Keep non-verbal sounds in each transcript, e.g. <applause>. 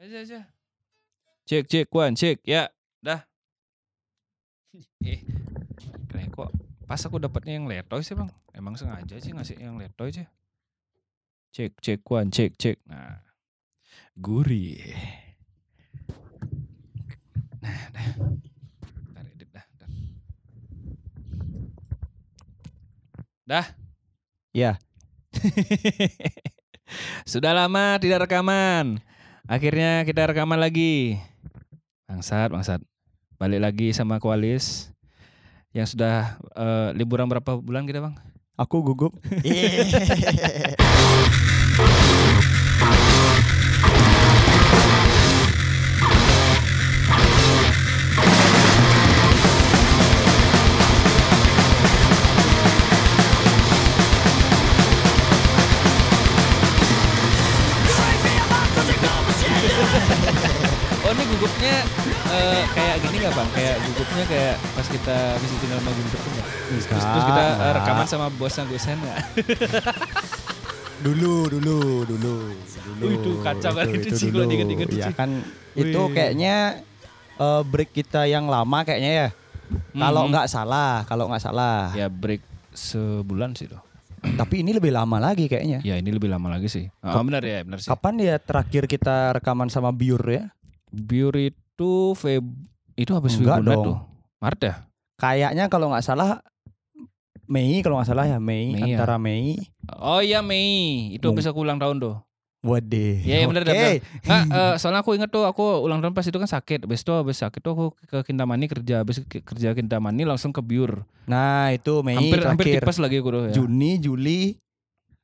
Aja aja. Cek cek one cek ya dah. <laughs> eh kayak kok pas aku dapatnya yang letoy sih bang. Emang sengaja sih ngasih yang letoy sih. Cek cek one cek cek. Nah gurih. Nah dah. Ntar edit dah. Dah. dah. Ya. <laughs> Sudah lama tidak rekaman. Akhirnya kita rekaman lagi. Bangsat, bangsat. Balik lagi sama Kualis. Yang sudah eh, liburan berapa bulan kita, Bang? Aku gugup. <laughs> gugupnya eh, kayak gini nggak, Bang? Kayak gugupnya kayak pas kita visitin sama Guntur tuh nggak? Terus, terus kita eh, rekaman sama bosnya Gusen nggak? <laughs> dulu, dulu, dulu, dulu. Wih, itu kacau kan itu sih dulu. diinget-inget Ya kan itu kayaknya eh, break kita yang lama kayaknya ya. Kalau Mhm. nggak salah, kalau nggak salah. Ya break sebulan sih tuh. <clears throat> Tapi ini lebih lama lagi kayaknya. Ya ini lebih lama lagi sih. Oh, benar ya, benar sih. Kapan ya terakhir kita rekaman sama Biur ya? Biur itu Feb itu habis Enggak Februari dong. tuh. Maret ya? Kayaknya kalau nggak salah Mei kalau nggak salah ya Mei, Mei ya. antara Mei. Oh iya Mei, itu habis aku ulang tahun tuh. Waduh. Iya, iya, bener, Oke. bener. Nggak, eh, soalnya aku inget tuh aku ulang tahun pas itu kan sakit. Habis itu habis sakit tuh aku ke Kintamani kerja, habis ke- kerja Kintamani langsung ke Biur. Nah itu Mei hampir hampir terakhir. tipes lagi aku tuh ya. Juni, Juli.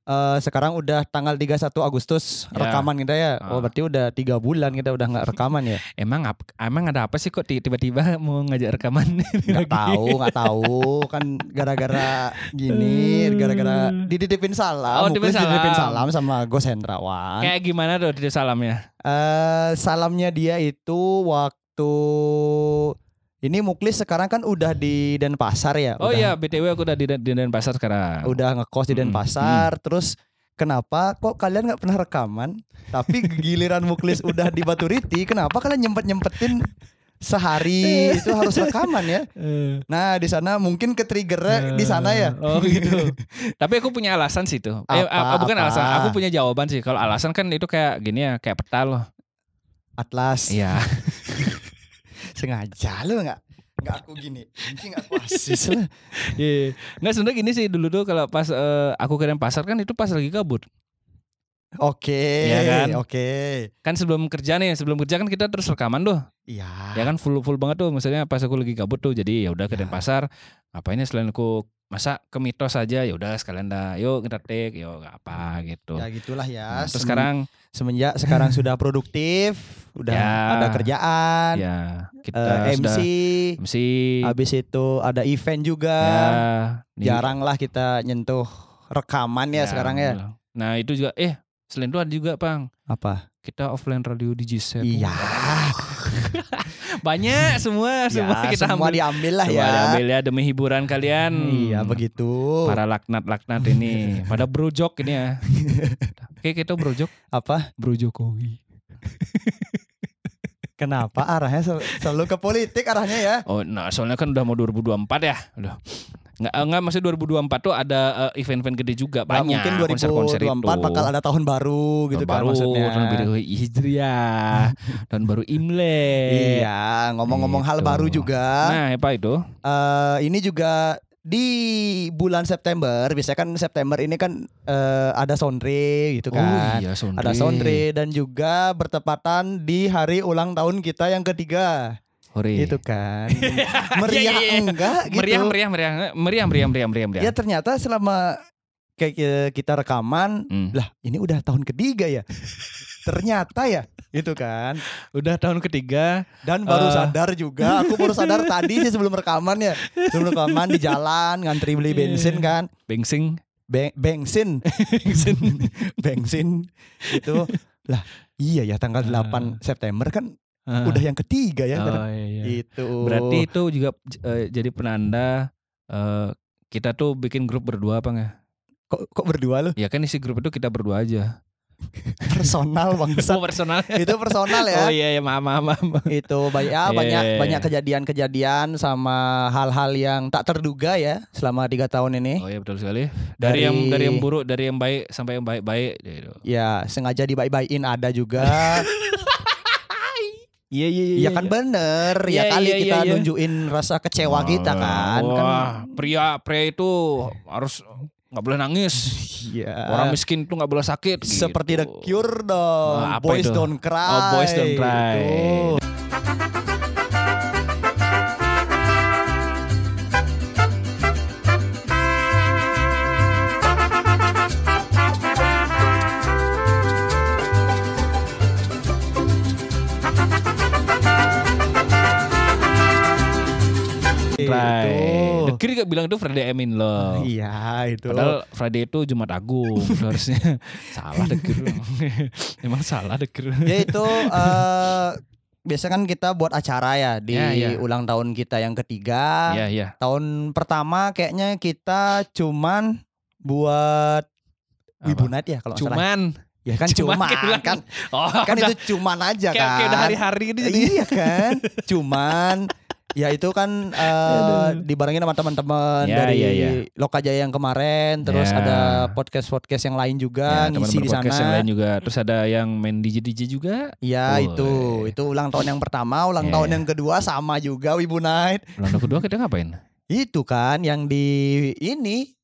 Eh sekarang udah tanggal 31 Agustus Ya. rekaman kita ya. Ah. Oh berarti udah tiga bulan kita udah nggak rekaman ya? <laughs> Emang emang ada apa sih kok ti- tiba-tiba mau ngajak rekaman? <laughs> Nggak tahu, nggak tahu. Kan gara-gara gini, gara-gara dititipin Oh, salam. dititipin Muklis dititipin salam. salam sama Gus Hendrawan. Kayak gimana tuh di salamnya? Eh salamnya dia itu waktu ini Muklis sekarang kan udah di Denpasar ya. Oh udah, iya, BTW aku udah di, di Denpasar sekarang. Udah ngekos di Denpasar, terus kenapa kok kalian nggak pernah rekaman? Tapi giliran Muklis udah di Baturiti, kenapa kalian nyempet nyempetin sehari itu harus rekaman ya? Eh. <laughs> Nah di sana mungkin ke triggernya di sana ya. Oh gitu. Tapi aku punya alasan sih tuh. Eh, Apa, bukan apa? alasan, aku punya jawaban sih. Kalau alasan kan itu kayak gini ya, kayak peta loh. Atlas. Iya. Sengaja lu nggak? Nggak aku gini. Anjing aku asis lah. Iya. Nggak sebenarnya gini sih dulu tuh kalau pas eh, aku ke pasar kan itu pas lagi kabut. Oke. Iya kan? Oke. Kan sebelum kerja nih, sebelum kerja kan kita terus rekaman tuh. Iya. Ya kan full full banget tuh. Misalnya pas aku lagi kabut tuh. Jadi ya udah ke Ya. Denpasar. Ngapain ya selain aku masa ke mitos aja ya udah sekalian dah yuk kita take yuk nggak apa gitu. Ya gitulah ya. Nah, terus Sem- sekarang semenjak sekarang sudah produktif, udah Ya. ada kerjaan, ya kita eh, MC, sudah MC habis itu ada event juga. ya Jarang lah kita nyentuh rekaman ya, sekarang ya. Nah itu juga eh selain itu ada juga bang Apa? kita offline radio di G7. Iya. <laughs> Banyak semua semua ya, kita semua ambil. diambil lah Semua ya. diambil ya demi hiburan kalian. Iya begitu. Para laknat-laknat ini <laughs> pada brojok ini ya. <laughs> Oke kita brojok, Apa? brojokowi. <laughs> Kenapa arahnya sel- selalu ke politik arahnya ya? Oh, nah soalnya kan udah mau 2024 ya. Udah. Nggak, enggak masih 2024 tuh ada eh, event-event gede juga Nah, banyak mungkin konser-konser 2024 itu. bakal ada tahun baru gitu tahun kan baru, maksudnya. tahun baru Hijriah, tahun baru Imlek. Iya, ngomong-ngomong hal Gitu. baru juga. Nah, apa itu? eh ini juga di bulan September, biasanya kan September ini kan eh, ada sondre gitu Oh kan. iya, Sondre. Ada sondre dan juga bertepatan di hari ulang tahun kita yang ketiga. Hore. Gitu kan. <laughs> Iya, Meriah iya, iya. enggak gitu. Meriah, meriah, meriah, meriah, meriah, meriah, meriah, meriah. Ya ternyata selama kayak kita rekaman, Hmm. lah ini udah tahun ketiga ya. <laughs> ternyata ya, gitu kan. Udah tahun ketiga. Dan baru Eh. sadar juga, aku baru sadar <laughs> tadi sih sebelum rekaman ya. Sebelum rekaman di jalan ngantri beli bensin kan. Bengsing. Be- <laughs> bensin, <laughs> Bengsing. bensin itu. Lah, iya ya tanggal 8 September kan udah yang ketiga ya. kan? Ah. Oh, iya, iya. Itu. Berarti itu juga eh, jadi penanda eh, kita tuh bikin grup berdua apa nggak? kok kok berdua lu? Ya kan isi grup itu kita berdua aja. Personal bangsat. Oh, personal. itu personal ya. Oh iya ya maaf maaf. maaf. Itu banyak ya, Iya, banyak iya, iya. banyak kejadian-kejadian sama hal-hal yang tak terduga ya selama tiga tahun ini. Oh iya betul sekali. Dari, yang Dari- dari yang buruk, dari yang baik sampai yang baik-baik gitu. Ya sengaja dibaik-baikin ada juga. <laughs> Iya iya ya kan bener ya Iya, kali iya, kita iya, iya. nunjukin rasa kecewa kita kan. Wah, kan pria pria itu harus nggak boleh nangis. <laughs> Iya. Orang miskin tuh nggak boleh sakit. Seperti The gitu. Cure dong. Nah, Boys itu? Don't Cry. Oh, Boys Don't Cry. Itu. Right. Kiri gak bilang itu Friday I'm in love. Iya itu. Padahal Friday itu Jumat Agung <laughs> harusnya salah Kiri. <laughs> Emang salah Kiri. ya itu eh biasa kan kita buat acara ya di Ya, ya. ulang tahun kita yang ketiga. Iya iya. Tahun pertama kayaknya kita cuman buat Apa? Wibu Night ya kalau nggak salah. Cuman Ya kan cuman cuman, bilang, kan oh, kan udah, itu cuman aja kayak, kan. kayak udah hari-hari gitu jadi. Iya kan? <laughs> Cuman ya itu kan eh, dibarengin sama teman-teman Ya, dari ya, ya. Lokajaya yang kemarin, terus Ya. ada podcast-podcast yang lain juga Ya, ngisi di sana. yang lain juga. Terus ada yang main DJ DJ juga. Ya Woi. itu, itu ulang tahun yang pertama, ulang Ya, tahun ya. yang kedua sama juga Wibu Night. Ulang tahun kedua kita ngapain? Itu kan yang di ini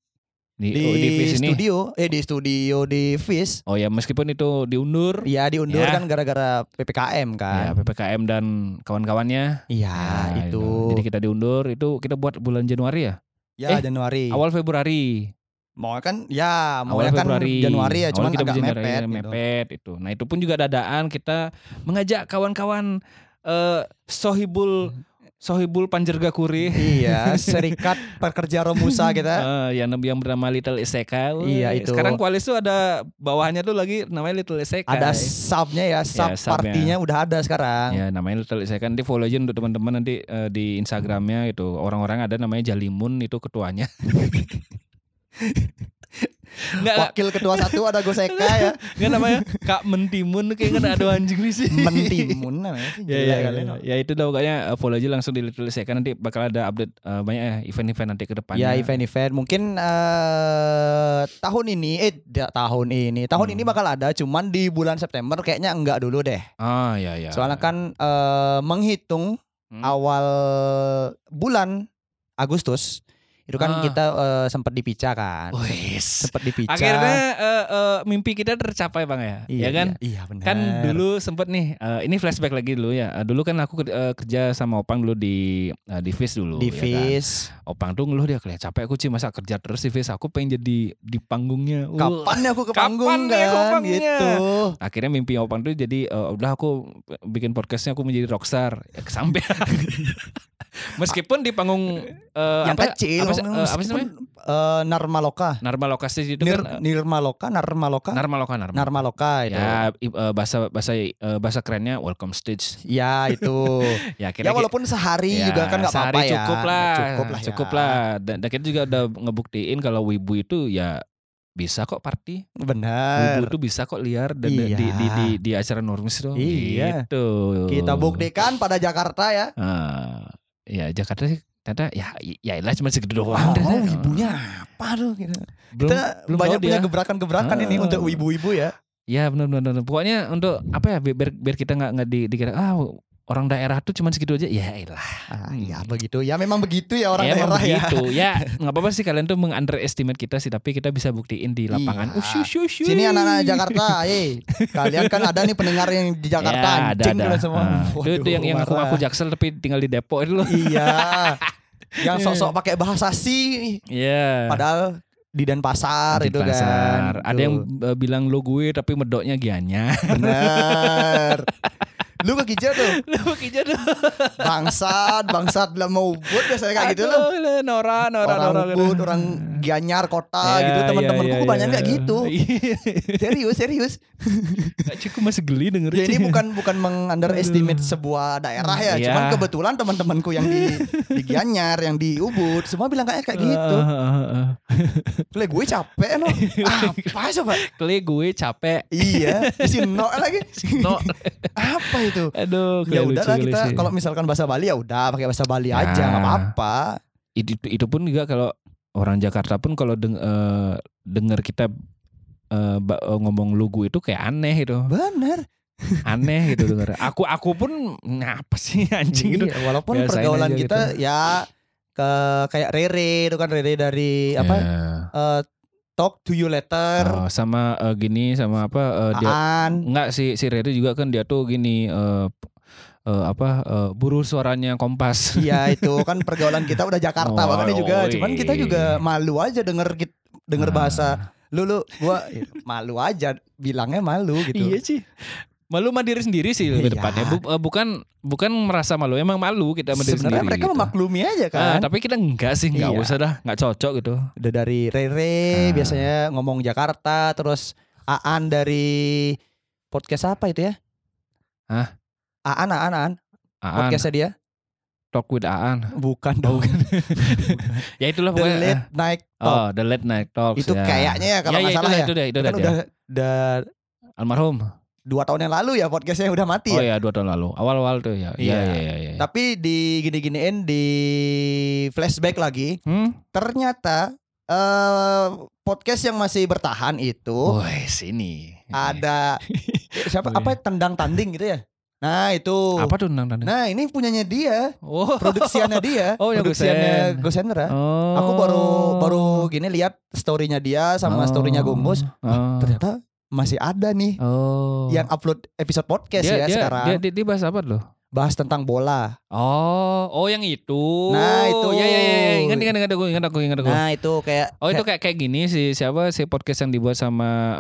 Di, di, oh, di Fish ini. studio, eh di studio di Fish. Oh ya meskipun itu diundur. Ya diundur Ya. kan gara-gara PPKM Ya, kan. PPKM dan kawan-kawannya. Iya, Ya, itu. Jadi kita diundur itu kita buat bulan Januari ya? Ya eh, Januari. Awal Februari. Mau kan ya mau awal kan Februari. Januari ya, Awal cuman kita agak mepet. Januari, gitu. mepet itu. Nah, itu pun juga dadaan kita mengajak kawan-kawan eh Sohibul Sohibul Panjergakuri Iya, <laughs> Serikat Pekerja Romusa kita. eh yang yang bernama Little Iseka. Woi. Iya, itu. Sekarang Kualis tuh ada bawahnya tuh lagi namanya Little Iseka. Ada subnya ya, sub Ya, partinya udah ada sekarang. Ya namanya Little Iseka nanti follow aja untuk teman-teman nanti eh, di Instagramnya itu orang-orang ada namanya Jalimun itu ketuanya. <laughs> Enggak, Wakil ketua satu ada Goseka ya. <laughs> enggak namanya Kak Mentimun kayak nggak ada anjing nih sih. Mentimun namanya sih. ya, ya, kali. ya, ya itu dah pokoknya uh, follow aja langsung di Little Iseka nanti bakal ada update uh, banyak ya event-event nanti ke depannya. Ya event-event mungkin eh tahun ini eh tahun ini tahun Hmm. ini bakal ada cuman di bulan September kayaknya enggak dulu deh Ah ya ya. soalnya kan eh menghitung Hmm. awal bulan Agustus itu kan Ah. kita eh, sempat dipicah kan Wis. sempat dipicah Akhirnya uh, uh, mimpi kita tercapai bang ya, iya ya kan? iya, iya benar Kan dulu sempet nih, uh, ini flashback lagi dulu ya. Uh, dulu kan aku uh, kerja sama Opang dulu di uh, di Fish dulu. di ya kan? Opang tuh ngeluh dia kayak capek aku sih masa kerja terus di Fish. Aku pengen jadi di panggungnya. Wah. kapan ya aku ke Kapan panggung aku kan panggungnya? gitu Akhirnya mimpi Opang tuh jadi uh, udah aku bikin podcastnya aku menjadi rockstar. Ya, kesampean. <laughs> Meskipun di panggung uh, yang apa, kecil apa, sih- ngomong, uh, apa sih namanya? eh, Narmaloka Narma lokasi itu Nir, kan uh, Nirmaloka Narmaloka Narma loka Narma. Narmaloka itu Ya uh, bahasa bahasa uh, bahasa kerennya welcome stage. Ya itu <laughs> Ya Ya kira walaupun sehari Ya, juga kan nggak apa-apa ya cukup lah Cukup lah ya. cukup lah dan, dan kita juga udah ngebuktiin kalau wibu itu ya bisa kok party Benar wibu itu bisa kok liar dan di, Iya. di, di, di, di acara normis tuh Iya. gitu Kita buktikan pada Jakarta ya Ah, ya Jakarta sih ternyata ya ya lah cuma segitu doang Oh, ternyata. wibunya apa tuh gitu. belum Kita belum banyak punya gebrakan-gebrakan ini Ah. untuk wibu-wibu ya ya benar benar benar. pokoknya untuk apa ya biar biar kita nggak nggak di, dikira ah orang daerah tuh cuma segitu aja ya elah ah. Ya begitu Ya memang begitu ya orang ya, daerah ya begitu. <laughs> ya nggak apa-apa sih kalian tuh mengunderestimate kita sih tapi kita bisa buktiin di lapangan Iya. Ush, ush, ush, Sini anak-anak Jakarta eh Kalian kan ada nih pendengar yang di Jakarta Ya, ada, ada. semua Ah, itu, itu yang yang aku aku jaksel tapi tinggal di Depok itu loh Iya <laughs> Yang sosok pakai bahasa si Iya Padahal di Denpasar Di itu kan pasar. Ada Tuh. yang bilang lo gue tapi medoknya gianya. Bener <laughs> Lu ke Kijau tuh Lo kijo tuh. <laughs> Bangsat Bangsat lah mau buat biasanya kayak gitu loh Nora, Nora, Orang Nora. but Orang Gianyar kota Ya, gitu teman-temanku ya, ya, kebanyakan ya. kayak gitu. <laughs> Iya. Serius, serius. Cukup masih geli denger Ya ini bukan bukan mengunderestimate Aduh. sebuah daerah ya, Iya. cuman kebetulan teman-temanku yang di di Gianyar, yang di Ubud, semua bilang kayak kayak gitu. Kle gue capek no. Apa coba? Kle gue capek. Iya, si no lagi. No. Apa itu? Aduh, Ya udahlah kita kalau misalkan bahasa Bali ya udah pakai bahasa Bali aja Nah. nggak apa-apa. itu, itu pun juga kalau orang Jakarta pun kalau deng, eh, dengar kita eh, ngomong lugu itu kayak aneh itu. Bener. <laughs> Aneh gitu denger. Aku aku pun ngapa sih <laughs> anjing gitu. Iya, walaupun Biasain pergaulan aja kita ya ke kayak Rere itu kan Rere dari apa? Ya. eh, talk to you later. Oh, sama eh, gini sama apa eh, dia Aan. Enggak si si Rere juga kan dia tuh gini eh eh, apa eh, buruh suaranya Kompas. Iya <laughs> itu kan pergaulan kita udah Jakarta Oh, makanya juga. Cuman kita juga malu aja denger denger Ah. bahasa lu lu gua malu aja bilangnya malu gitu. Iya sih. Malu sama diri sendiri sih lebih Iya. tepatnya. Bu- eh, bukan bukan merasa malu, emang malu kita sama diri Sebenarnya sendiri. mereka gitu. memaklumi aja Ah, kan. tapi kita enggak sih, enggak Iya. usah dah, enggak cocok gitu. Udah dari Rere Ah. biasanya ngomong Jakarta terus Aan dari podcast apa itu ya? Hah? Aan Aan Aan Aan, podcastnya dia talk with Aan. bukan dong. <laughs> Ya itulah The pokoknya. Late Night Talk. Oh, the late night talks. itu ya. kayaknya ya kalau ya, ya, salah itu, ya. Itu deh, itu, Itu kan udah udah almarhum. Dua tahun yang lalu ya podcastnya udah mati Oh ya. ya, dua tahun lalu. Awal-awal tuh ya. Iya, Iya. iya, iya. iya. Tapi di gini-giniin di flashback lagi, Hmm? ternyata eh podcast yang masih bertahan itu Woi, sini. ada <laughs> siapa Oh, iya. apa tendang tanding gitu ya. Nah, itu. Apa tuh nang nang? Nah, ini punyanya dia, Oh. produksiannya dia, <laughs> Oh, produksiannya Gosen. Gosendra. Oh. Aku baru baru gini lihat storynya dia sama storynya Gonggus. Oh. Ternyata masih ada nih Oh. yang upload episode podcast dia, ya dia, sekarang. Dia, dia, dia bahas apa loh? bahas tentang bola. Oh, oh yang itu. Nah, itu. Ya ya ya, ingat ingat ingat aku, ingat aku, ingat aku. Nah, itu kayak Oh itu kayak kayak gini sih siapa si podcast yang dibuat sama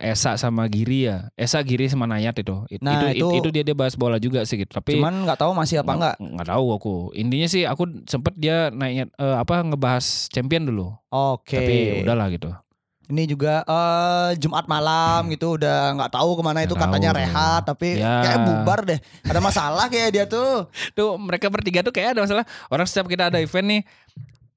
eh, Esa sama Giri ya Esa Giri sama Nayat itu It- Nah, itu, itu- itu dia dia bahas bola juga sih gitu tapi cuman nggak tahu masih apa enggak. nggak tahu aku intinya sih aku sempet dia naiknya eh, apa ngebahas champion dulu Oke. tapi udahlah gitu Ini juga eh Jumat malam gitu udah nggak tahu ke mana itu Nggak katanya tahu. rehat tapi Ya. kayak bubar deh. Ada masalah kayak dia tuh. tuh mereka bertiga tuh kayak ada masalah orang setiap kita ada event nih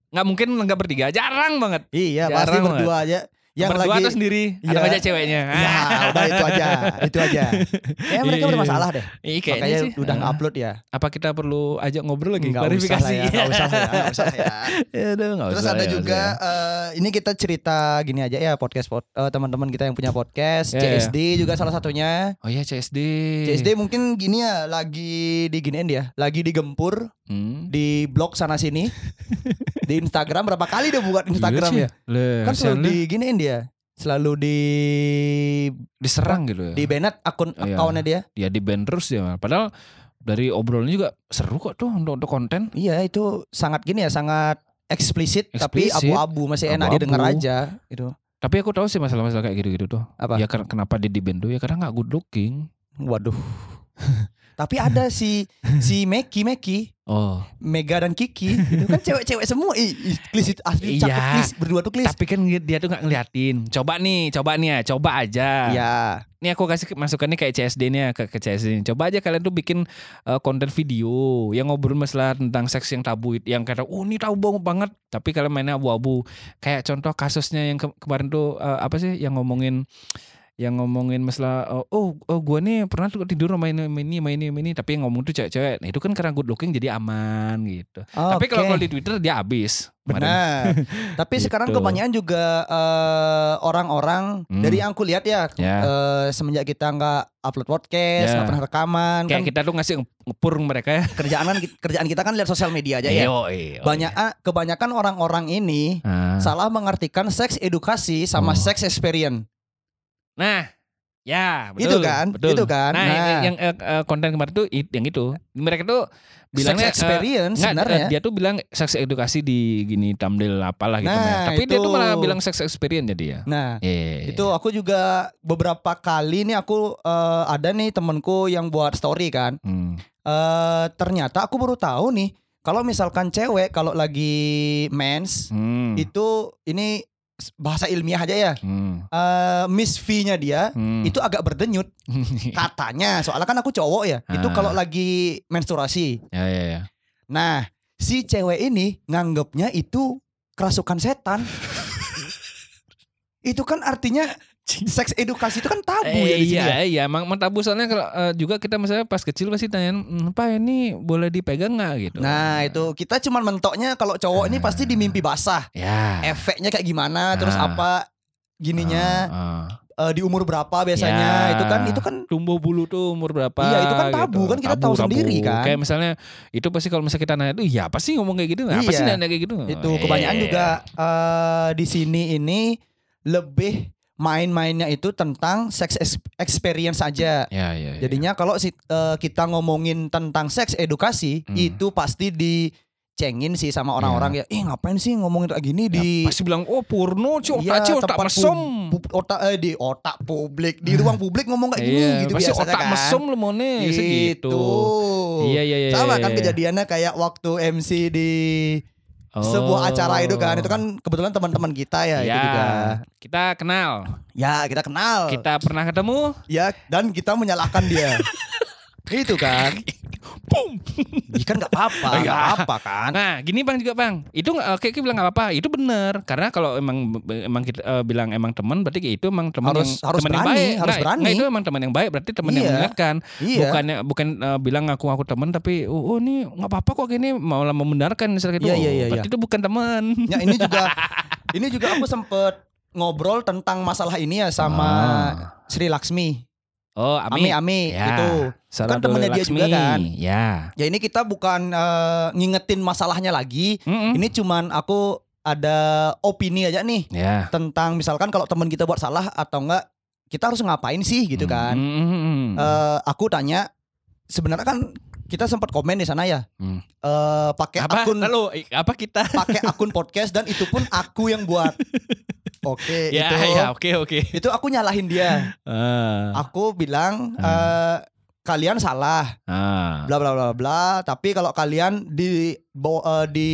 nggak mungkin nggak bertiga jarang banget Iya, Jarang pasti banget. berdua aja. Yang berdua lagi atau sendiri ada Iya. ngajak ceweknya Ya, udah itu aja. Itu aja. <laughs> Kayaknya mereka Iya. bermasalah deh. Kayaknya Makanya sih udah Ah. nge-upload ya. apa kita perlu ajak ngobrol lagi Nggak usah lah ya, nggak usah ya, nggak usah ya. <laughs> Aduh, nggak Terus usah ada ya, juga nggak usah eh, ini kita cerita gini aja ya podcast pod, eh, teman-teman kita yang punya podcast Ya, ya. CSD juga salah satunya. ya. oh iya CSD CSD mungkin gini ya lagi diginiin dia, lagi digempur Hmm. di blog sana sini. <laughs> di Instagram berapa kali dia buat Instagram Iya ya? sih. Le, Kan selalu lu. diginiin dia. Selalu di diserang gitu ya. di banned akun Iya. akunnya dia. ya di band terus ya. Padahal dari obrolannya juga seru kok tuh untuk, untuk konten. Iya, itu sangat gini ya, sangat eksplisit, tapi abu-abu masih enak Abu-abu. didengar aja gitu. Tapi aku tahu sih masalah-masalah kayak gitu-gitu tuh. Apa? Ya ken- kenapa dia di band tuh ya karena nggak good looking. Waduh. <laughs> Tapi ada si si Meki Meki, Oh. Mega dan Kiki, itu kan cewek-cewek semua. Ih, klis itu asli Iya. cakep klis, berdua tuh klis. Tapi kan dia tuh nggak ngeliatin. Coba nih, coba nih ya, coba aja. Iya. Nih aku kasih masukan nih kayak CSD nih ya ke, ke CSD. nih. Coba aja kalian tuh bikin eh, konten video yang ngobrol masalah tentang seks yang tabu yang kata, "Oh, ini tabu banget." Tapi kalian mainnya abu-abu. Kayak contoh kasusnya yang ke- kemarin tuh eh, apa sih yang ngomongin yang ngomongin masalah eh, oh oh gua nih pernah tuh tidur sama ini sama ini sama ini sama ini tapi yang ngomong tuh cewek-cewek. Nah, itu kan karena good looking jadi aman gitu. Tapi kalau Oke. kalau di Twitter dia habis. Kemarin. Benar. <laughs> Tapi sekarang Gitu. kebanyakan juga eh, orang-orang Hmm. dari yang aku lihat ya, Ya. eh, semenjak kita nggak upload podcast, Ya. nggak pernah rekaman, Kayak kan kita tuh ngasih ngepur mereka ya. kerjaan kan kerjaan kita kan lihat sosial media aja ya. Iyo. Banyak ah, kebanyakan orang-orang ini Ah. salah mengartikan seks edukasi sama Oh. seks experience. Nah, ya Itu betul, kan, betul. itu kan. Nah, yang, Nah. yang eh, eh, konten kemarin tuh it- yang itu, mereka tuh bilangnya Sex experience eh, nggak, sebenarnya. eh, dia tuh bilang seks edukasi di gini thumbnail apalah gitu. Nah. Tapi dia itu. tuh malah bilang seks experience jadi ya. Nah, Iya. itu aku juga beberapa kali nih aku eh, ada nih temenku yang buat story kan. Hmm. eh ternyata aku baru tahu nih kalau misalkan cewek kalau lagi mens Hmm. itu ini bahasa ilmiah aja ya. Hmm. Eh Miss V-nya dia Hmm. itu agak berdenyut <laughs> katanya. Soalnya kan aku cowok ya. Itu Ah. kalau lagi menstruasi. ya ya ya. Nah, si cewek ini nganggapnya itu kerasukan setan. <laughs> itu kan artinya seks edukasi itu kan tabu ya Eh, di sini. iya ya. iya emang emang tabu soalnya kalau eh, juga kita misalnya pas kecil pasti tanya "Hmm, pak ini boleh dipegang nggak gitu Nah, itu kita cuman mentoknya kalau cowok ini pasti di mimpi basah. ya Efeknya kayak gimana, terus Ah. apa gininya Ah, ah. eh, di umur berapa biasanya. Ya. Itu kan itu kan tumbuh bulu tuh umur berapa Iya, itu kan tabu, gitu. kan kita tahu sendiri kan. kayak misalnya itu pasti kalau misalnya kita nanya tuh ya apa sih ngomong kayak gitu apa sih Iya. nanya kayak gitu itu kebanyakan juga eh, di sini ini lebih main-mainnya itu tentang sex ex- experience saja. ya ya, ya. Jadinya kalau si, eh, kita ngomongin tentang seks edukasi Hmm. itu pasti dicengin sih sama orang-orang ya. Eh ngapain sih ngomongin kayak gini Ya, di pasti bilang oh purno ci Iya, otak ci otak mesem pub- pub- otak eh, di otak publik di ruang publik ngomong kayak gini Iya, gitu pasti biasanya otak kan. mesem lu mau nih Gitu. segitu iya iya iya Sama iya, kan iya. kejadiannya kayak waktu MC di sebuah acara itu kan. Itu kan kebetulan teman-teman kita ya, itu Ya, juga. kita kenal, Ya, kita kenal. kita pernah ketemu. Ya, dan kita menyalahkan dia. <laughs> itu kan. Boom. Ya kan nggak apa-apa, Iya. nggak apa kan. Nah, gini bang juga bang, itu kayak bilang nggak apa-apa, itu benar. Karena kalau emang emang kita eh, bilang emang teman, berarti kayak itu emang teman Harus- yang harus teman yang baik. harus Nggak, berani. nggak, itu emang teman yang baik, berarti teman yang Iya. mengingatkan. Iya. Bukannya bukan eh, bilang ngaku aku teman, tapi oh, oh ini nggak apa-apa kok gini malah membenarkan misalnya gitu. Iya, iya, iya, berarti itu bukan teman. Ya ini juga <laughs> ini juga aku sempet ngobrol tentang masalah ini ya sama Sri Laksmi. Oh, Ami Ami. Ami Ya. itu. Salah kan temennya dia juga kan? Ya. Ya ini kita bukan eh, ngingetin masalahnya lagi. Mm-mm. Ini cuman aku ada opini aja nih Ya. tentang misalkan kalau teman kita buat salah atau enggak kita harus ngapain sih gitu kan. Mm-mm. Eh, aku tanya sebenarnya kan kita sempat komen di sana ya. Hmm. Eh, pakai akun Lalu apa kita? pakai akun podcast dan itu pun aku yang buat. <laughs> Oke, <laughs> ya, itu ya, oke, oke. itu aku nyalahin dia. Ah. Aku bilang Hmm. eh, kalian salah, Ah. bla bla bla bla. Tapi kalau kalian di baw- eh, di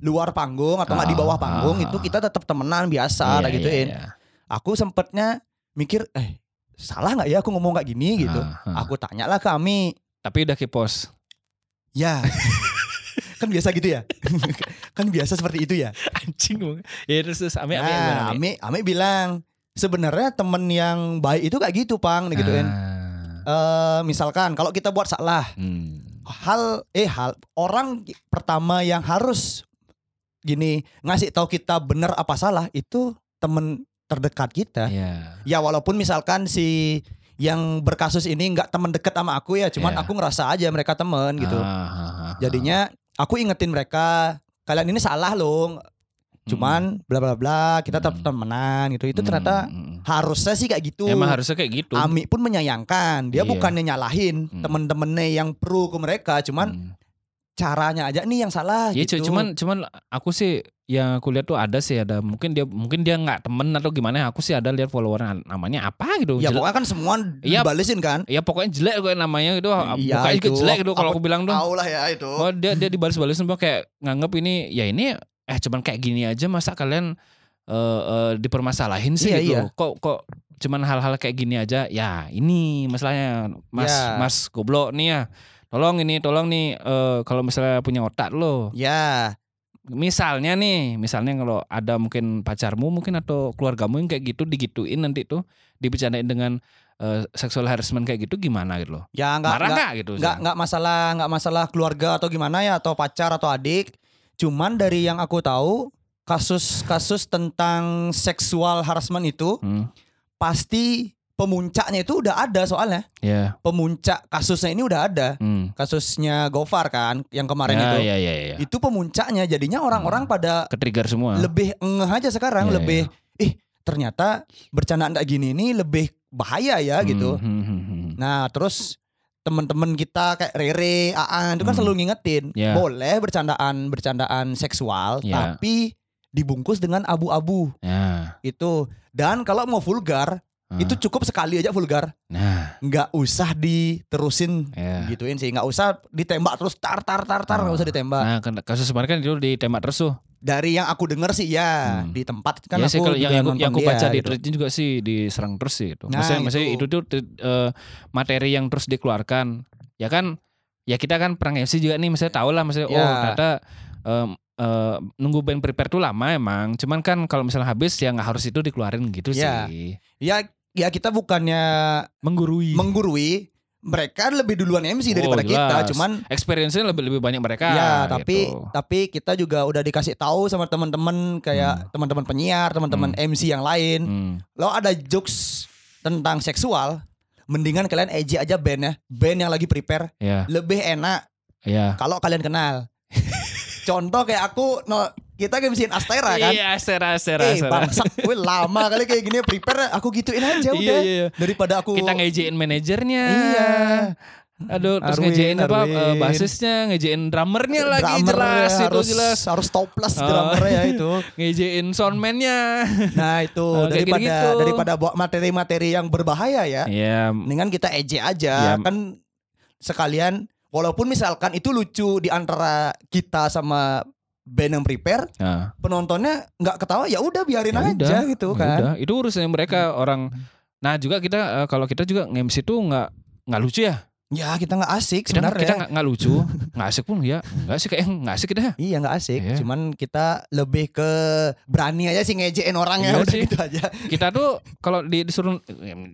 luar panggung atau nggak di bawah Ah, panggung ah, itu kita tetap temenan biasa, Iya, lah gituin. iya, iya. Aku sempetnya mikir, eh salah nggak ya aku ngomong kayak gini gitu. Ah, ah. Aku tanyalah ke Ami, Tapi udah kipos. ya. <laughs> kan biasa gitu ya, <laughs> kan biasa seperti itu ya. <laughs> Anjing dong. Ya terus terus ame ame. Nah, Ami, Ami bilang sebenarnya temen yang baik itu kayak gitu, pang, gituin. Ah. Eh, misalkan kalau kita buat salah, Hmm. hal eh hal orang pertama yang harus gini ngasih tahu kita benar apa salah itu temen terdekat kita. Iya. Ya walaupun misalkan si yang berkasus ini nggak temen deket sama aku ya, cuman Iya. aku ngerasa aja mereka temen gitu. Ah, ah. Jadinya aku ingetin mereka kalian ini salah loh. Cuman bla bla bla kita tetap Hmm. temenan gitu. Itu Hmm, ternyata hmm, hmm. harusnya sih kayak gitu. Emang harusnya kayak gitu. Ami pun menyayangkan. Dia Iya. bukannya nyalahin Hmm. temen-temennya yang pro ke mereka, cuman Hmm. Caranya aja nih yang salah Ya gitu. cu- cuman cuman aku sih yang aku lihat tuh ada sih ada mungkin dia mungkin dia nggak temen atau gimana aku sih ada lihat followernya namanya apa gitu ya Jelek- pokoknya kan semua Iya. dibalesin kan. ya pokoknya jelek gue namanya gitu Iya, mukanya juga itu. jelek gitu kalau Aku bilang tuh Tahu lah ya itu. oh dia dia dibalas-balas semua kayak nganggep ini ya ini eh cuman kayak gini aja masa kalian eh, eh, dipermasalahin sih Iya, gitu iya. kok kok cuman hal-hal kayak gini aja ya ini masalahnya mas Ya. mas goblok nih ya tolong ini tolong nih eh, kalau misalnya punya otak lo. Ya, misalnya nih misalnya kalau ada mungkin pacarmu mungkin atau keluargamu yang kayak gitu digituin nanti tuh dibicarain dengan eh, sexual harassment kayak gitu gimana gitu loh? Ya nggak marah nggak nggak gitu nggak nggak masalah nggak masalah keluarga atau gimana ya atau pacar atau adik. Cuman dari yang aku tahu kasus-kasus tentang seksual harassment itu Hmm, pasti pemuncaknya itu udah ada soalnya. ya Pemuncak kasusnya ini udah ada. hmm. Kasusnya Gofar kan yang kemarin ya, itu. ya ya ya Itu pemuncaknya jadinya orang-orang pada ketrigger semua lebih ngeh aja sekarang, Iya, lebih ih ternyata bercandaan kayak gini ini lebih bahaya ya gitu. Hmm, hmm, hmm, hmm. Nah, terus teman-teman kita kayak Rere, Aan itu kan Hmm. selalu ngingetin, Ya. boleh bercandaan bercandaan seksual Ya. tapi dibungkus dengan abu-abu ya itu. Dan kalau mau vulgar, Ah. Itu cukup sekali aja vulgar. Nah, Nggak usah diterusin ya. gituin sih. Nggak usah ditembak terus tar tar tar tar nggak usah ditembak. Nah, kan kasus kemarin kan itu ditembak terus tuh. Dari yang aku denger sih ya Hmm. di tempat kan ya aku sih kalau yang, yang, aku- yang aku dia baca di gitu. juga sih diserang terus sih itu. Nah, maksudnya, maksudnya itu. itu tuh eh, materi yang terus dikeluarkan. Ya kan ya kita kan perang MC juga nih misalnya tahu lah misalnya oh Ya. ternyata em, eh, nunggu band prepare tuh lama emang. Cuman kan kalau misalnya habis ya nggak harus itu dikeluarin gitu Ya. sih. Ya ya kita bukannya Menggurui. menggurui. Mereka lebih duluan MC Oh, daripada kita. jelas. Cuman Experience-nya lebih lebih banyak mereka. ya tapi gitu. tapi kita juga udah dikasih tahu sama teman-teman kayak teman-teman penyiar, teman-teman MC yang lain. Hmm. Lo ada jokes tentang seksual, mendingan kalian ejek aja band ya. Band yang lagi prepare Ya, lebih enak ya. kalau kalian kenal. <laughs> Contoh kayak aku no kita MC Astera kan. Iya, sera sera Eh bangsat gue lama kali kayak gini prepare aku gituin aja Iya, udah iya, iya. daripada aku Kita ngejein manajernya. Iya. Aduh, terus Arwin, ngejein apa eh, basisnya, ngejein drummernya lagi drummer jelas itu harus jelas. harus toples Oh. drummer ya itu. <laughs> Ngejein soundman-nya. Nah itu Oh, daripada gitu-gitu. daripada bawa materi-materi yang berbahaya ya, Iya, mendingan kita ejek aja Iya. kan sekalian walaupun misalkan itu lucu di antara kita sama band yang prepare, nah, penontonnya nggak ketawa ya udah biarin ya aja udah, gitu ya kan. udah. Itu urusannya mereka orang. Nah, juga kita eh, kalau kita juga nge-MC tuh nggak nggak lucu ya. Ya kita nggak asik Kita sebenarnya. kita nggak lucu, <laughs> nggak asik pun ya. Nggak asik kayak nggak asik kita. Iya nggak asik, Iya. cuman kita lebih ke berani aja sih ngejein orang ya Iya udah sih. gitu aja. Kita tuh kalau di, disuruh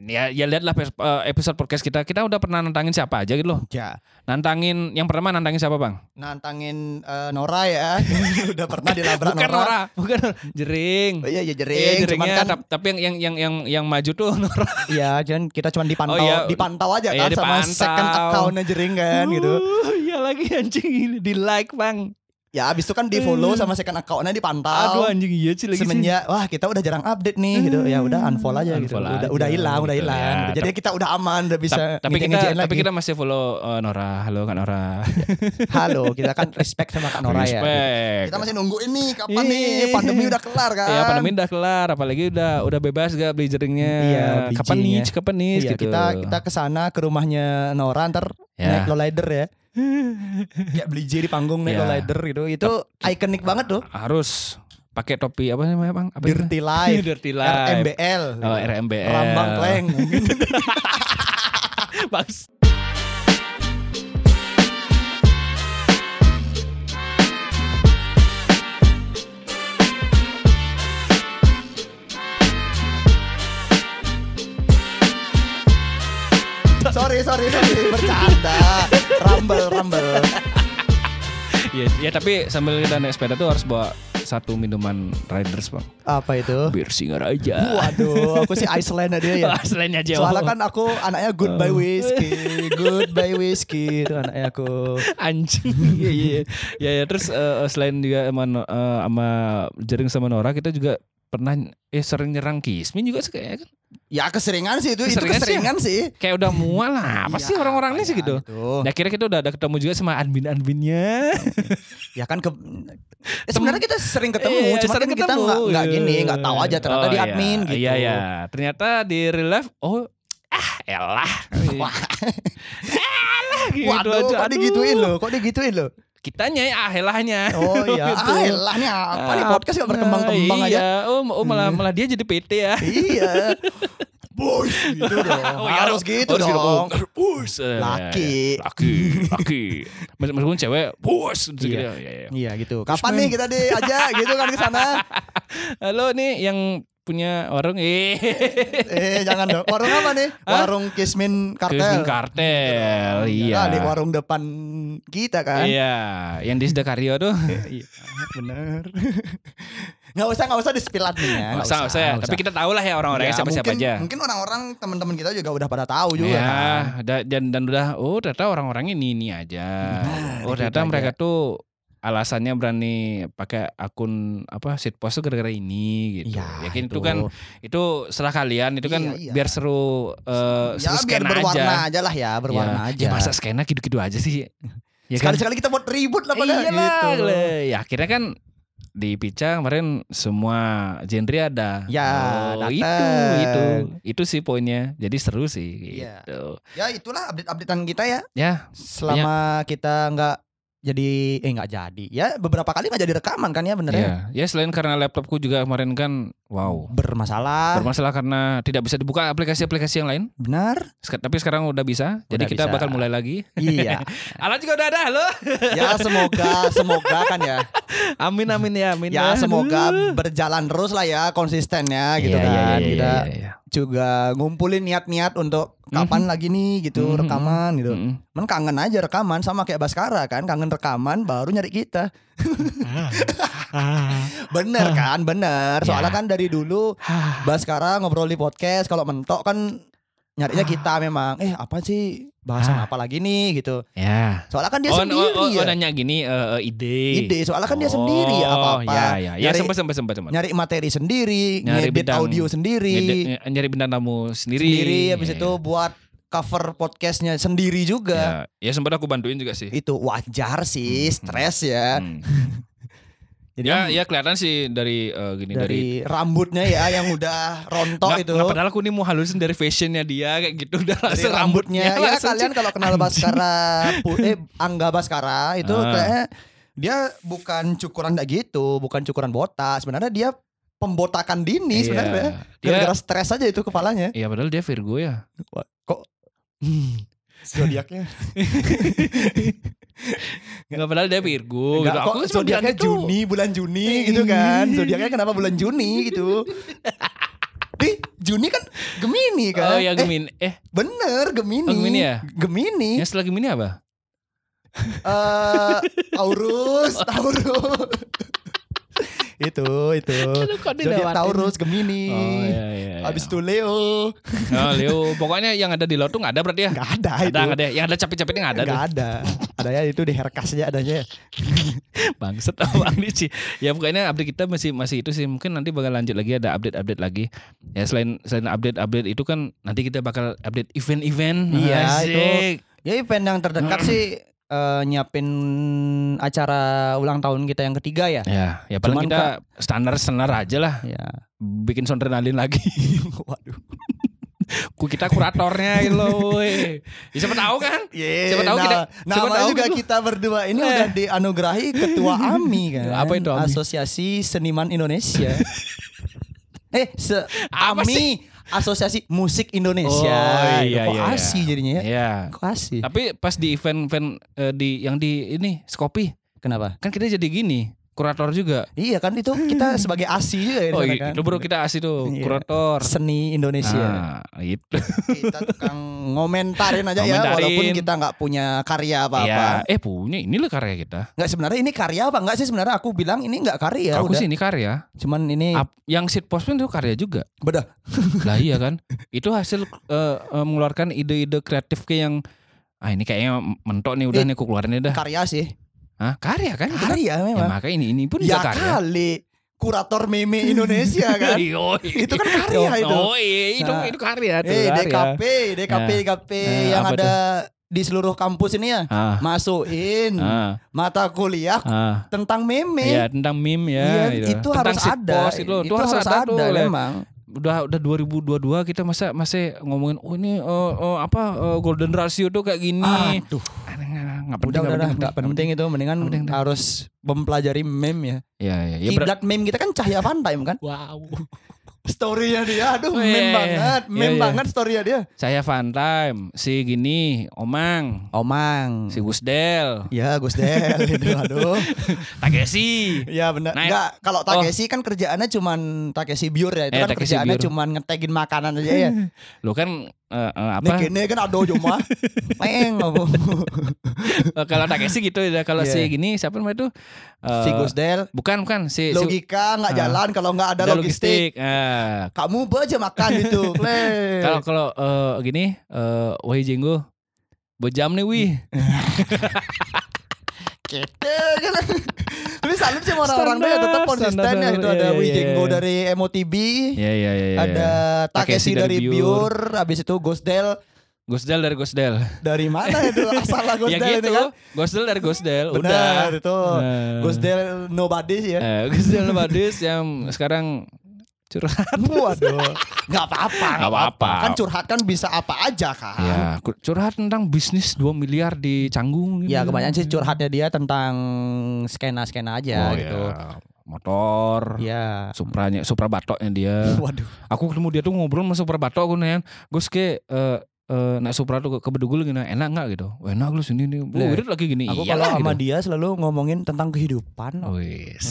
ya ya lihatlah eh, episode podcast kita, kita udah pernah nantangin siapa aja gitu loh. Ya, Nantangin yang pertama nantangin siapa, Bang? nantangin eh, Nora ya, <laughs> udah pernah dilabrak bukan Nora. Nora, bukan. Jering. Oh, iya, iya jering, Iya, cuman jeringnya, kan tap- tapi yang yang yang yang yang maju tuh <laughs> Nora. Iya, jangan kita cuma dipantau, Oh, iya. dipantau aja Iya, kan sama dipantau. second accountnya jering kan gitu. Uh, Iya lagi anjing di like, Bang. Ya abis itu kan di follow sama second accountnya Aduh dipantau. anjing iya sih lagi sih. Semenjak wah kita udah jarang update nih gitu. Ya udah unfollow aja gitu. Unfollow Udah aja, udah hilang, udah gitu hilang. ya. gitu. Jadi kita udah aman, udah bisa Ta- tapi kita tapi lagi. kita masih follow eh, Nora. Halo Kak Nora. <laughs> Halo, kita kan respect sama Kak Nora ya. Respect. Kita masih nunggu ini kapan Iya. nih pandemi udah kelar kan? Ya pandemi udah kelar, apalagi udah udah bebas gak beli jeringnya. Iya, kapan nih? Kapan nih? Iya, gitu. kita kita ke sana ke rumahnya Nora ntar Ya. naik lowrider ya. <laughs> Kayak beli J di panggung naik Ya. lowrider gitu. Itu ikonik banget tuh. harus pakai topi apa namanya bang? Apa itu? Dirty <laughs> Life. Dirty Life. RMBL. Oh RMBL. Rambang Kleng. <laughs> Bagus. Sorry, sorry, sorry. Bercanda. Rumble, rumble. Ya, ya tapi sambil kita naik sepeda tuh harus bawa satu minuman riders bang. Apa itu? Bir Singaraja. Waduh, aku sih Iceland aja ya. Selain aja. Soalnya kan aku anaknya goodbye Oh. whiskey, goodbye whiskey itu anaknya aku. anjing. Iya iya. iya. Ya ya terus eh, selain juga sama eh, sama Jering sama Nora kita juga pernah eh sering nyerang Kismin juga sih kayaknya kan. Ya keseringan sih itu, itu Keseringan sih ya? keseringan sih. Kayak udah mual lah. <laughs> Apa Iya, sih orang-orang ini sih ya gitu. Nah akhirnya kita udah ada ketemu juga sama admin-adminnya. Ya kan ke eh, sebenarnya kita sering ketemu, Iya, cuma sering kan kita ketemu. nggak nggak gini, nggak tahu aja ternyata Oh, di iya. admin gitu. Iya ya. Ternyata di real life oh ah elah. Wah, <laughs> elah gitu Waduh, aja. kok digituin loh? Kok digituin loh? Kitanya ya ah elahnya. Oh iya, <laughs> Gitu. ah elah nih apa nih podcast gak berkembang-kembang Nah, aja. iya. Oh, oh malah malah dia jadi PT ya. iya. <laughs> Boys gitu dong. <laughs> Oh, iya, harus gitu harus dong. Oh, Bos. Eh, Laki. Laki. Laki. Mes- Meskipun cewek, bos. Gitu, Iya. ya, ya. Iya gitu. Kapan nih kita diajak gitu kan ke sana? Halo nih yang punya warung eh Eh jangan dong. Warung apa nih? Hah? Warung Kismin Kartel. Kismin kartel. Iya. Nah, di warung depan kita kan. Iya, yang di Sedakaryo tuh. <laughs> Iya, bener. Nggak usah nggak usah di spill adminnya. Nggak usah, nggak usah ya. Tapi kita tahu lah ya orang-orangnya Ya, siapa-siapa mungkin, aja. Mungkin orang-orang teman-teman kita juga udah pada tahu juga. ya, kan. da- dan dan udah oh ternyata orang-orangnya ini ini aja. Nah, oh gitu ternyata aja. mereka tuh alasannya berani pakai akun apa sit post tuh gara-gara ini gitu. Iya, Yakin itu kan itu setelah kalian itu kan Iya, iya. biar seru eh ya seru biar skena berwarna aja. aja. lah ya, berwarna ya, aja. Ya masa skena gitu-gitu aja sih. <laughs> Ya kan? Sekali-sekali kita buat ribut lah pada Iyalah, gitu. le. Ya akhirnya kan di Pica kemarin semua genre ada. Ya, oh, dateng. itu itu itu sih poinnya. Jadi seru sih Iya. gitu. Ya itulah update-updatean kita ya. Ya, Selama kita nggak jadi eh nggak jadi. Ya beberapa kali nggak jadi rekaman kan ya bener ya. ya. Ya selain karena laptopku juga kemarin kan wow. Bermasalah. Bermasalah karena tidak bisa dibuka aplikasi-aplikasi yang lain. Benar. Sek- Tapi sekarang udah bisa. Jadi Udah kita bisa. bakal mulai lagi. iya. <laughs> Alat juga udah ada, halo. Ya semoga semoga kan ya. Amin amin ya, amin. Ya semoga Aduh. berjalan terus lah ya konsistennya gitu Iya, iya, kan. iya, kita iya, iya. Juga ngumpulin niat-niat untuk kapan lagi nih gitu Mhm. rekaman gitu. Mm-mm. Men kangen aja rekaman sama kayak Baskara kan, kangen rekaman baru nyari kita. <laughs> Bener kan, bener. Soalnya Ya. kan dari dulu Baskara ngobrol di podcast kalau mentok kan nyarinya kita memang. Eh apa sih bahasan Ah. apa lagi nih gitu. Ya. Soalnya kan dia oh, sendiri oh, oh, ya. oh, nanya gini eh, eh, ide. Ide, soalnya kan dia sendiri ya apa-apa. Ya, ya, ya Nyari- sempat sempat sempat sempat. Nyari materi sendiri, Nyari ngedit bidang- audio sendiri. Ngedit- ng- nyari bintang tamu sendiri. Sendiri habis Ya, itu buat cover podcastnya sendiri juga. Ya, ya sempat aku bantuin juga sih. Itu wajar sih, Hmm, stres ya. Hmm. Jadi Ya, ya kelihatan sih dari eh, gini dari, dari rambutnya ya <laughs> yang udah rontok Nggak- itu. nggak, padahal aku nih mau halusin dari fashionnya dia kayak gitu udah dari langsung rambutnya, ya kalian kalau kenal Anjing. Baskara eh Angga Baskara itu Ah. kayaknya dia bukan cukuran kayak gitu, bukan cukuran botak. Sebenarnya dia pembotakan dini Iya. sebenarnya. Gara-gara stres aja itu kepalanya. Iya padahal dia Virgo ya. Kok zodiaknya? <laughs> <laughs> Enggak padahal dia Virgo gitu. kok Aku bilang zodiaknya gitu. Juni, bulan Juni gitu kan. <laughs> Zodiaknya kenapa bulan Juni gitu. <laughs> Ih, Juni kan Gemini kan? Oh ya Eh, Gemini. Eh, bener Gemini. Oh, Gemini ya? Gemini. yang setelah Gemini apa? Eh, Taurus, Taurus. Itu, itu. Zodiak? Taurus, Gemini. Oh iya iya. iya. Habis itu Leo. Oh, Leo, pokoknya yang ada di laut tuh nggak ada berarti ya? Enggak ada Ada itu. nggak ada? Yang ada capit-capitnya nggak ada tuh. Enggak ada. Adanya itu di Herkasnya adanya. Bangset ini sih? Ya pokoknya update kita masih masih itu sih. Mungkin nanti bakal lanjut lagi ada update-update lagi. Ya selain selain update-update itu kan nanti kita bakal update event-event. Iya, Asik. itu. Ya event yang terdekat <clears throat> sih eh, nyiapin acara ulang tahun kita yang ketiga ya. Ya, ya paling Cuman, kita standar-standar aja lah. Ya. Bikin sondrenalin lagi. <laughs> Waduh. Ku kita kuratornya gitu loh. Ya, siapa tahu kan? Yeah, Siapa tahu kita- siapa namanya tahu juga gitu. kita berdua ini Eh. udah dianugerahi ketua <laughs> AMI kan. Apa itu AMI? Asosiasi Seniman Indonesia. <laughs> eh, se Apa AMI Asosiasi Musik Indonesia. Oh, iya, Kok iya, ASI jadinya ya? Iya. Kok ASI? Tapi pas di event-event eh, di yang di ini Skopi Kenapa? kan kita jadi gini kurator juga. Iya kan itu kita <laughs> sebagai ASI juga ya Oh iya, kan. itu baru kita asih tuh Iya. kurator. Seni Indonesia. Nah, itu. <laughs> kita tukang ngomentarin aja ya Ngomentarin. walaupun kita nggak punya karya Iya. apa-apa. Eh punya ini loh karya kita. Nggak sebenarnya ini karya apa enggak sih sebenarnya aku bilang ini nggak karya Aku udah. sih ini karya. Cuman ini Ap- yang sit post pun itu karya juga. Bedah. <laughs> lah iya kan. Itu hasil eh, mengeluarkan ide-ide kreatif kayak yang ah ini kayaknya mentok nih udah Eh, nih aku keluarin dah. karya sih. Hah? Karya kan? itu kan? Karya Ya, memang. maka ini ini pun Ya juga karya. kali kurator meme Indonesia <laughs> kan. Itu kan karya itu. Oh iya, itu Nah. itu karya tuh. eh. DKP, DKP, Ya. DKP Eh, yang ada di seluruh kampus ini ya. Ah, Masukin ah, mata kuliah ah. tentang meme. Iya tentang meme ya. Gitu. itu Tentang harus ada. post itu, itu harus ada, tuh. Leh. memang. Udah udah 2022 kita masa masih ngomongin oh ini eh, eh, apa eh, golden ratio tuh kayak gini. Aduh, Nggak penting, udah udah, nggak penting itu mendingan penting, harus mempelajari meme ya. Ya ya ya. Kiblat meme kita kan Cahya Fantime kan. Wow. Storynya dia, aduh Oh, meme iya, banget, iya. meme Iya, banget storynya dia. Saya fun time, si gini, Omang, Omang. si Gusdel, Ya Gus Del <laughs> itu aduh. Takeshi. Ya benar. Nah, Enggak, kalau Takeshi kan kerjaannya cuman Takeshi Biur ya. Itu Eh, kan Takeshi kerjaannya Biur. cuman ngetegin makanan aja <laughs> ya. Lo kan eh, eh, apa? Nih gini kan ada cuma. <laughs> Meng kalau Takeshi gitu ya. Kalau Iya. si gini siapa namanya tuh? Eh, Si Gus Del Bukan bukan si si- logika nggak Ah. jalan kalau nggak ada, ada logistik. Ah. Kamu aja makan gitu. <laughs> Kalau kalau eh, gini, eh Wahyu Jenggo, bejam nih wih. <laughs> Kete kan. Tapi salut sih sama orang-orang tuh ya tetap konsisten ya. Itu iya, ada iya, Wijenggo iya. dari MOTB. Iya iya iya. iya. Ada Takeshi Takeshi dari dari Biur, habis itu Gosdel Gosdel dari Gosdel. Dari mana itu <laughs> asal lah ya Gosdel gitu. itu kan? Gosdel dari Gosdel. Benar Udah. itu. Nah. Gosdel nobody sih ya. Eh, Gosdel Badis yang sekarang curhat. <laughs> Waduh, nggak apa-apa, Nggak apa-apa. Kan curhat kan bisa apa aja kan. Ya, curhat tentang bisnis 2 miliar di Canggung. gitu. Ya kebanyakan sih curhatnya dia tentang skena-skena aja Oh, gitu. ya. Motor. Ya. Supranya, Supra batoknya dia. <laughs> Waduh. Aku ketemu dia tuh ngobrol sama Supra batok aku nanya, "Gus ke eh eh, naik Supra tuh ke, Bedugul gini, enak nggak gitu? Wah, enak lu sini nih. Oh, irit lagi gini. Aku kalau sama gitu. dia selalu ngomongin tentang kehidupan. Wis.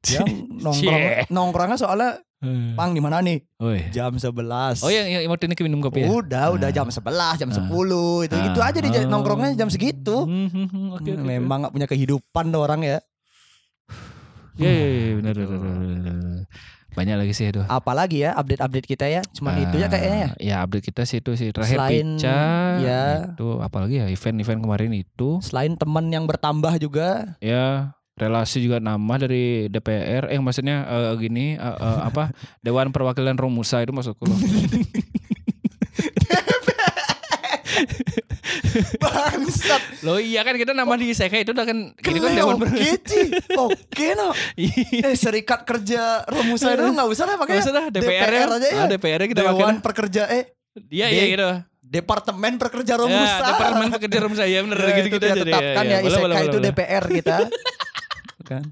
Dia nongkrong <laughs> Cie. nongkrongnya soalnya Eh. pang di mana nih? Oi. Jam 11. Oh yang yang mau ini minum kopi ya? Udah, udah Ah. jam 11, jam Ah. 10 itu gitu Ah. aja dia Oh. nongkrongnya jam segitu. Hmm, hmm, hmm, Oke oke. oke. Memang nggak punya kehidupan tuh orang ya. <sighs> Iya iya iya benar benar benar, benar. Banyak lagi sih itu. Apalagi ya update-update kita ya. Cuman itu ya kayaknya ya. Ya update kita sih itu sih terakhir Selain- Pica. ya. Itu apalagi ya event-event kemarin itu. Selain teman yang bertambah juga. Ya relasi juga nambah dari DPR. Eh maksudnya eh, gini eh, eh, <laughs> apa Dewan Perwakilan Romusa itu maksudku loh. <laughs> <laughs> <laughs> Bangsat. Loh iya kan kita nama di ISEKA itu udah kan ini kan Dewan oke. Oke no. Iya. Eh serikat kerja Romusa itu nggak usah lah pakai. Usah dah, DPR, DPR aja ya. Ah, DPR kita pakai Dewan. Pekerja eh Iya iya gitu. Departemen Pekerja Ya, Romusa. Departemen Pekerja Romusa ya bener Ya, gitu itu gitu kita aja deh. tetapkan ya, ISEKA boleh, itu boleh. DPR kita. <laughs> kan.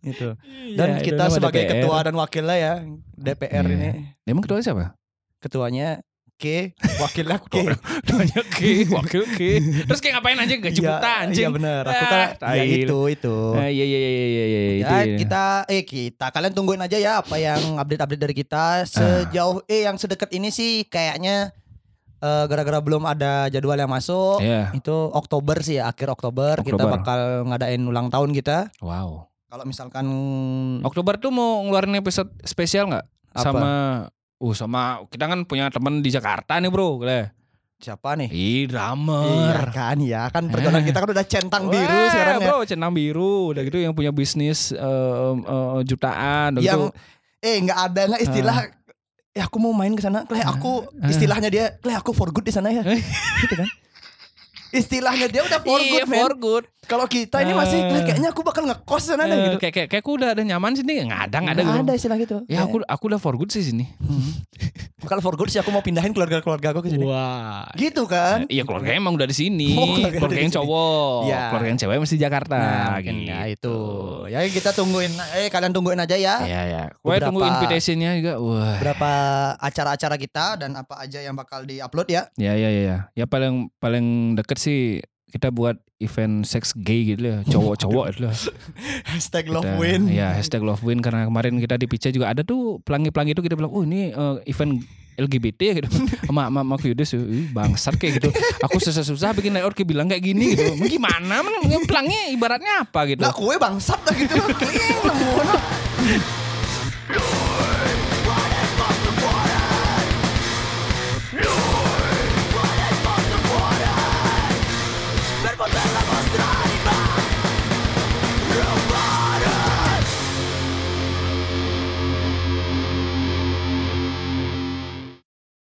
Itu. Dan Iya, itu kita sebagai DPR. ketua dan wakilnya ya DPR Iya. ini. Emang ketua siapa? Ketuanya K, wakilnya K. Ketuanya Ki, wakil Ki. Terus kayak ngapain anjing gaji Iya, buta anjing. Iya benar. Aku Ah, kan ya tai. itu itu. Ah, iya iya iya iya iya iya itu. Ya iya. kita eh kita kalian tungguin aja ya apa yang update-update dari Ah. kita sejauh eh yang sedekat ini sih kayaknya eh, gara-gara belum ada jadwal yang masuk Iya. itu Oktober sih ya akhir Oktober, kita Oktober. bakal ngadain ulang tahun kita. Wow. Kalau misalkan Oktober tuh mau ngeluarin episode spesial nggak? Apa? Sama Uh sama kita kan punya temen di Jakarta nih bro Gile. siapa nih? Ih Iya drummer kan ya kan pergaulan kita kan udah centang biru Wah, sekarang ya. bro centang biru Udah gitu yang punya bisnis eh, eh, jutaan udah Yang gitu. eh nggak ada nggak istilah ya aku mau main ke sana, Kleh aku Ah. istilahnya dia, Kleh aku for good di sana ya. gitu kan. <laughs> Istilahnya dia udah for Iya good, man. for good Kalau kita ini masih. "Kleh, kayaknya aku bakal ngekos sana Eh, gitu. kayak, kayak, kayak aku udah ada nyaman sini nggak ada nggak ada Nggak gitu. ada istilah gitu. Ya aku aku udah for good sih sini. Kalau for good sih aku mau pindahin keluarga-keluarga aku ke sini. Wah. Gitu kan? Iya keluarga emang udah di sini. Oh, keluarga yang cowok. Iya. Keluarga yang cewek mesti Jakarta. Nah, mungkin ya itu. Ya kita tungguin eh kalian tungguin aja ya. Iya ya. Gue tunggu invitationnya juga. Wah. Berapa acara-acara kita dan apa aja yang bakal diupload ya. Ya ya ya ya. Ya paling paling deket sih kita buat event seks gay gitu ya. Cowok-cowok itu lah. <laughs> Hashtag Kita- love win. Ya hashtag love win karena kemarin kita di Pica juga ada tuh pelangi-pelangi itu kita bilang, oh ini eh, event LGBT ya gitu. <laughs> Sama sama sama Yudis, "Ih, bangsat kayak gitu. Aku susah-susah bikin layout kayak bilang kayak gini gitu. Gimana? Men, pelangi ibaratnya apa gitu. Nah kue bangsat dah gitu. No. <laughs>